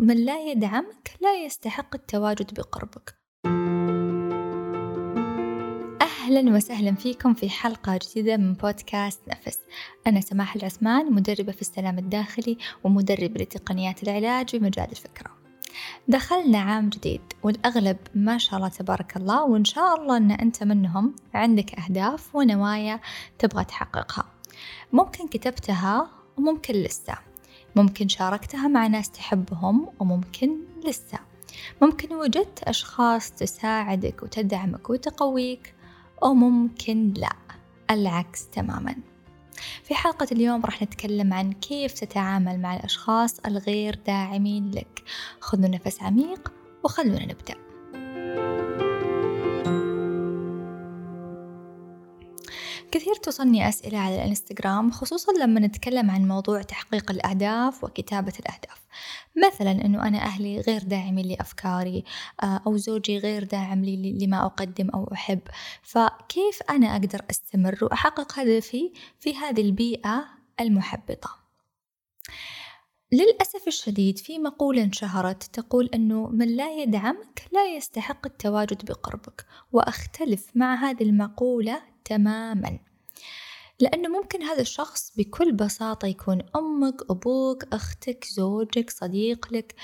من لا يدعمك لا يستحق التواجد بقربك. أهلا وسهلا فيكم في حلقة جديدة من بودكاست نفس. أنا سماح العثمان مدربة في السلام الداخلي ومدربة لتقنيات العلاج بمجال الفكرة. دخلنا عام جديد والأغلب ما شاء الله تبارك الله وإن شاء الله أن أنت منهم عندك أهداف ونوايا تبغى تحققها. ممكن كتبتها وممكن لسه. ممكن شاركتها مع ناس تحبهم وممكن لسه. ممكن وجدت أشخاص تساعدك وتدعمك وتقويك أو ممكن لا. العكس تماما. في حلقة اليوم راح نتكلم عن كيف تتعامل مع الأشخاص الغير داعمين لك. خذوا نفس عميق وخلونا نبدأ. كثير توصلني أسئلة على الإنستغرام خصوصا لما نتكلم عن موضوع تحقيق الأهداف وكتابة الأهداف. مثلا أنه أنا أهلي غير داعمين لأفكاري آه، أو زوجي غير داعم لي لما أقدم أو أحب. فكيف أنا أقدر أستمر وأحقق هدفي في هذه البيئة المحبطة؟ للأسف الشديد في مقولة انشهرت تقول أنه من لا يدعمك لا يستحق التواجد بقربك وأختلف مع هذه المقولة تماما. لأنه ممكن هذا الشخص بكل بساطة يكون أمك أبوك أختك زوجك صديق لك.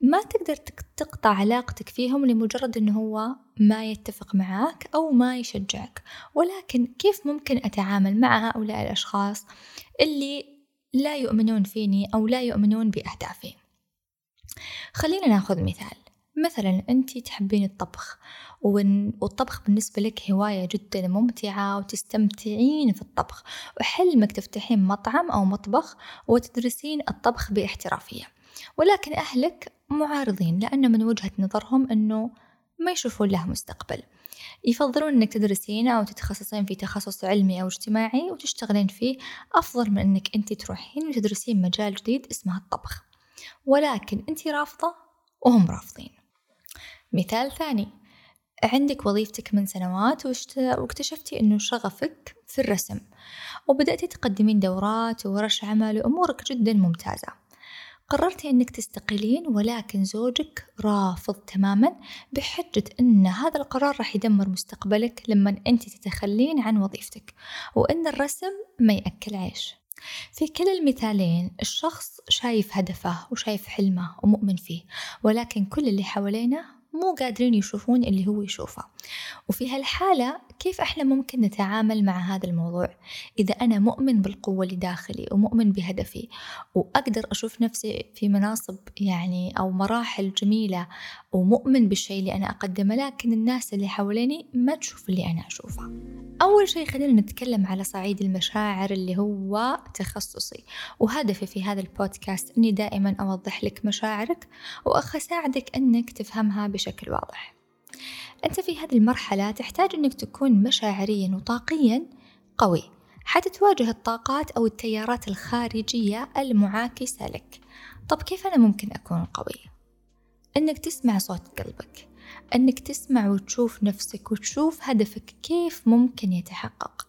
ما تقدر تقطع علاقتك فيهم لمجرد أنه هو ما يتفق معك أو ما يشجعك. ولكن كيف ممكن أتعامل مع هؤلاء الأشخاص اللي لا يؤمنون فيني أو لا يؤمنون بأهدافي خلينا ناخذ مثال. مثلا أنت تحبين الطبخ والطبخ بالنسبة لك هواية جدا ممتعة وتستمتعين في الطبخ. وحلمك تفتحين مطعم أو مطبخ وتدرسين الطبخ باحترافية. ولكن أهلك معارضين لأن من وجهة نظرهم أنه ما يشوفون له مستقبل. يفضلون أنك تدرسين أو تتخصصين في تخصص علمي أو اجتماعي وتشتغلين فيه. أفضل من أنك أنت تروحين وتدرسين مجال جديد اسمه الطبخ. ولكن أنت رافضة وهم رافضين. مثال ثاني. عندك وظيفتك من سنوات واكتشفتي أنه شغفك في الرسم وبدأتي تقدمين دورات وورش عمل وأمورك جدا ممتازة. قررتي أنك تستقيلين ولكن زوجك رافض تماما بحجة أن هذا القرار راح يدمر مستقبلك لما أنت تتخلين عن وظيفتك وأن الرسم ما يأكل عيش. في كلا المثالين الشخص شايف هدفه وشايف حلمه ومؤمن فيه ولكن كل اللي حوالينه مو قادرين يشوفون اللي هو يشوفه. وفي هالحالة كيف إحنا ممكن نتعامل مع هذا الموضوع؟ إذا أنا مؤمن بالقوة اللي داخلي ومؤمن بهدفي وأقدر أشوف نفسي في مناصب يعني أو مراحل جميلة ومؤمن بالشيء اللي أنا أقدمه لكن الناس اللي حواليني ما تشوف اللي أنا أشوفه. أول شيء خلينا نتكلم على صعيد المشاعر اللي هو تخصصي. وهدفي في هذا البودكاست أني دائما أوضح لك مشاعرك وأساعدك أنك تفهمها بشكل واضح. أنت في هذه المرحلة تحتاج أنك تكون مشاعريا وطاقيا قوي حتى تواجه الطاقات أو التيارات الخارجية المعاكسة لك. طب كيف أنا ممكن أكون قوي؟ أنك تسمع صوت قلبك أنك تسمع وتشوف نفسك وتشوف هدفك كيف ممكن يتحقق.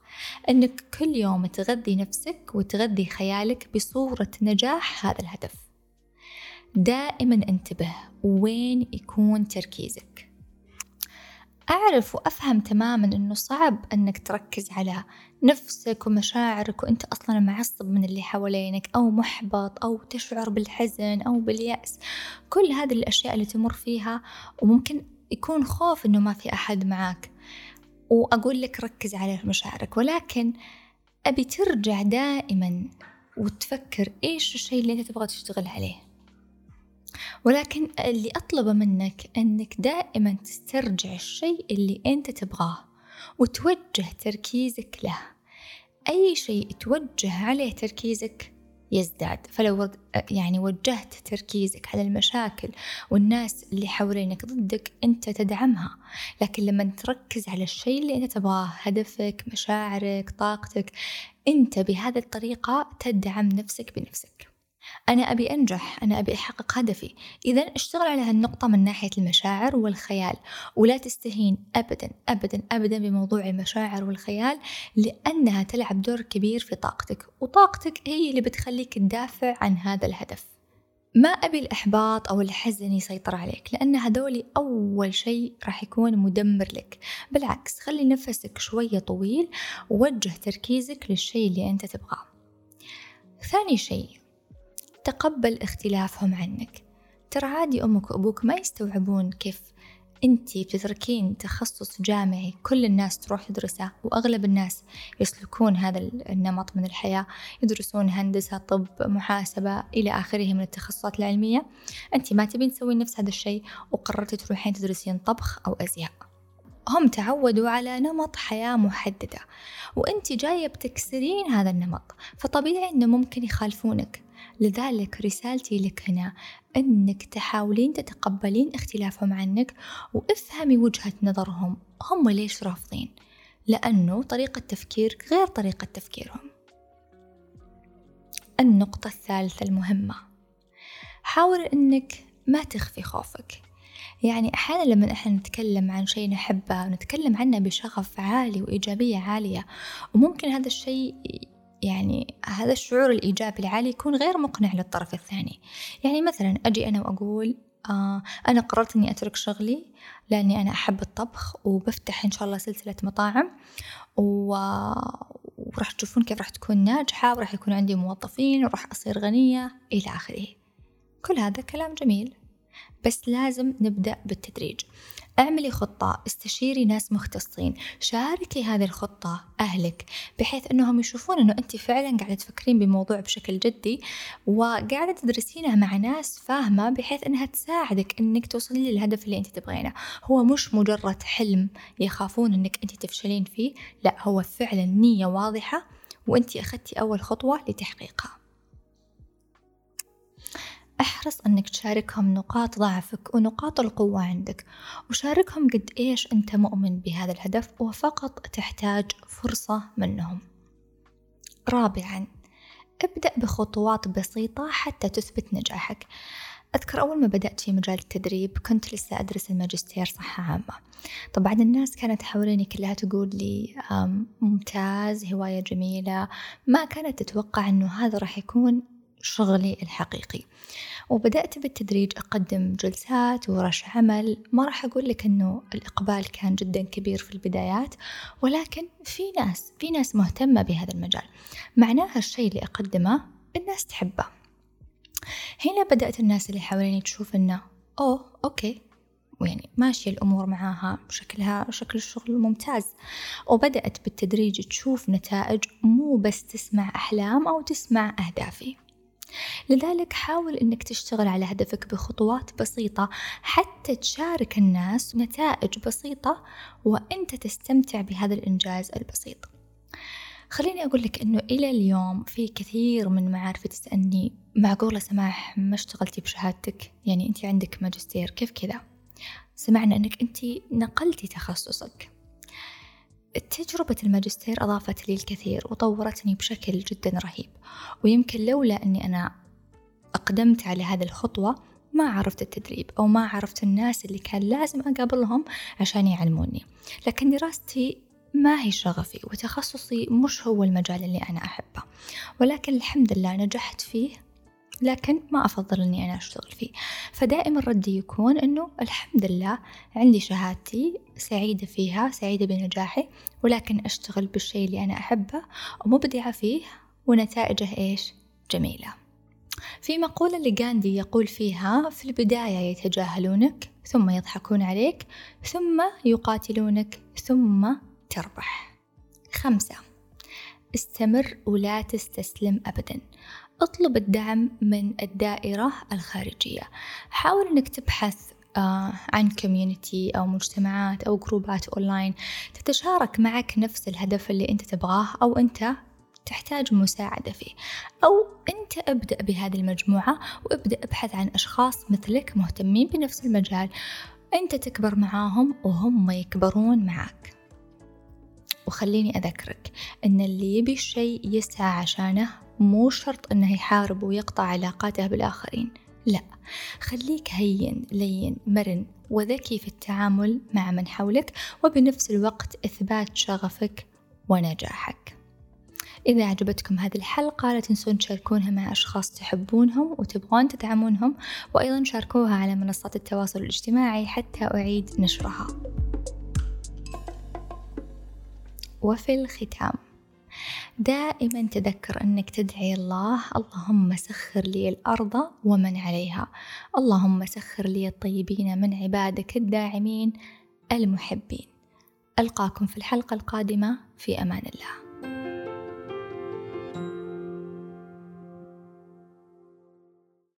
أنك كل يوم تغذي نفسك وتغذي خيالك بصورة نجاح هذا الهدف. دائما انتبه وين يكون تركيزك. أعرف وأفهم تماما أنه صعب أنك تركز على نفسك ومشاعرك وأنت أصلا معصب من اللي حوالينك أو محبط أو تشعر بالحزن أو باليأس. كل هذه الأشياء اللي تمر فيها وممكن يكون خوف أنه ما في أحد معك وأقول لك ركز على مشاعرك ولكن أبي ترجع دائما وتفكر إيش الشيء اللي أنت تبغى تشتغل عليه؟ ولكن اللي أطلبه منك أنك دائما تسترجع الشيء اللي أنت تبغاه وتوجه تركيزك له. أي شيء توجه عليه تركيزك يزداد. فلو يعني وجهت تركيزك على المشاكل والناس اللي حوالينك ضدك أنت تدعمها. لكن لما تركز على الشيء اللي أنت تبغاه هدفك مشاعرك طاقتك أنت بهذه الطريقة تدعم نفسك بنفسك. أنا أبي أنجح أنا أبي أحقق هدفي. إذا اشتغل على هالنقطة من ناحية المشاعر والخيال ولا تستهين أبدا أبدا أبدا بموضوع المشاعر والخيال لأنها تلعب دور كبير في طاقتك وطاقتك هي اللي بتخليك تدافع عن هذا الهدف. ما أبي الإحباط أو الحزن يسيطر عليك لأن هذولي أول شيء راح يكون مدمر لك. بالعكس خلي نفسك شوية طويل ووجه تركيزك للشيء اللي أنت تبغاه. ثاني شيء تقبل اختلافهم عنك. ترى عادي أمك وأبوك ما يستوعبون كيف أنتي بتتركين تخصص جامعي كل الناس تروح تدرسه وأغلب الناس يسلكون هذا النمط من الحياة يدرسون هندسة طب محاسبة إلى آخره من التخصصات العلمية. أنتي ما تبين تسوين نفس هذا الشيء وقررتي تروحين تدرسين طبخ أو أزياء. هم تعودوا على نمط حياة محددة وأنت جاية بتكسرين هذا النمط. فطبيعي أنه ممكن يخالفونك. لذلك رسالتي لك هنا أنك تحاولين تتقبلين اختلافهم عنك وافهمي وجهة نظرهم هم ليش رافضين؟ لأنه طريقة تفكيرك غير طريقة تفكيرهم. النقطة الثالثة المهمة حاول أنك ما تخفي خوفك. يعني أحيانا لما إحنا نتكلم عن شيء نحبه ونتكلم عنه بشغف عالي وإيجابية عالية وممكن هذا الشيء يعني هذا الشعور الإيجابي العالي يكون غير مقنع للطرف الثاني. يعني مثلا أجي أنا وأقول آه أنا قررت إني أترك شغلي لأني أنا أحب الطبخ وبفتح إن شاء الله سلسلة مطاعم و... وراح تشوفون كيف راح تكون ناجحة وراح يكون عندي موظفين وراح أصير غنية إلى آخره. كل هذا كلام جميل. بس لازم نبدأ بالتدريج. اعملي خطة استشيري ناس مختصين شاركي هذه الخطة أهلك بحيث أنهم يشوفون أنه أنت فعلا قاعدة تفكرين بموضوع بشكل جدي وقاعدة تدرسينه مع ناس فاهمة بحيث أنها تساعدك أنك توصلي للهدف اللي أنت تبغينه. هو مش مجرد حلم يخافون أنك أنت تفشلين فيه لا هو فعلا نية واضحة وأنت أخذتي أول خطوة لتحقيقها. أحرص أنك تشاركهم نقاط ضعفك ونقاط القوة عندك. وشاركهم قد إيش أنت مؤمن بهذا الهدف وفقط تحتاج فرصة منهم. رابعا ابدأ بخطوات بسيطة حتى تثبت نجاحك. أذكر أول ما بدأت في مجال التدريب كنت لسه أدرس الماجستير صحة عامة. طبعا الناس كانت حواليني كلها تقول لي ممتاز هواية جميلة. ما كانت تتوقع أنه هذا راح يكون شغلي الحقيقي. وبدأت بالتدريج أقدم جلسات ورش عمل. ما راح أقول لك أنه الإقبال كان جدا كبير في البدايات ولكن في ناس في ناس مهتمة بهذا المجال. معناها الشيء اللي أقدمه الناس تحبه. هنا بدأت الناس اللي حواليني تشوف أنه أوه أوكي. ويعني ماشية الأمور معاها شكلها شكل الشغل ممتاز. وبدأت بالتدريج تشوف نتائج مو بس تسمع أحلام أو تسمع أهدافي. لذلك حاول أنك تشتغل على هدفك بخطوات بسيطة حتى تشارك الناس نتائج بسيطة وأنت تستمتع بهذا الإنجاز البسيط. خليني أقول لك أنه إلى اليوم في كثير من معارفي تسألني معقولة سماح ما اشتغلتي بشهادتك؟ يعني أنت عندك ماجستير كيف كذا؟ سمعنا أنك أنت نقلتي تخصصك. تجربة الماجستير أضافت لي الكثير وطورتني بشكل جدا رهيب. ويمكن لولا أني أنا أقدمت على هذه الخطوة ما عرفت التدريب أو ما عرفت الناس اللي كان لازم أقابلهم عشان يعلموني. لكن دراستي ما هي شغفي وتخصصي مش هو المجال اللي أنا أحبه. ولكن الحمد لله نجحت فيه لكن ما أفضل إني أنا أشتغل فيه. فدائما ردي يكون إنه الحمد لله عندي شهادتي سعيدة فيها سعيدة بنجاحي ولكن أشتغل بالشيء اللي أنا أحبه ومبدعة فيه ونتائجه إيش؟ جميلة. في مقولة لغاندي يقول فيها في البداية يتجاهلونك ثم يضحكون عليك ثم يقاتلونك ثم تربح. خمسة استمر ولا تستسلم أبدا. اطلب الدعم من الدائرة الخارجية. حاول أنك تبحث آه، عن community أو مجتمعات أو جروبات أونلاين تتشارك معك نفس الهدف اللي أنت تبغاه أو أنت تحتاج مساعدة فيه. أو أنت ابدأ بهذه المجموعة وابدأ ابحث عن أشخاص مثلك مهتمين بنفس المجال. أنت تكبر معاهم وهم يكبرون معك وخليني أذكرك أن اللي يبي الشيء يسعى عشانه مو شرط أنه يحارب ويقطع علاقاته بالآخرين. لا خليك هين لين مرن وذكي في التعامل مع من حولك وبنفس الوقت إثبات شغفك ونجاحك. إذا عجبتكم هذه الحلقة لا تنسون تشاركونها مع أشخاص تحبونهم وتبغون تدعمونهم وأيضا شاركوها على منصات التواصل الاجتماعي حتى أعيد نشرها. وفي الختام دائما تذكر أنك تدعي الله اللهم سخر لي الأرض ومن عليها. اللهم سخر لي الطيبين من عبادك الداعمين المحبين. ألقاكم في الحلقة القادمة في أمان الله.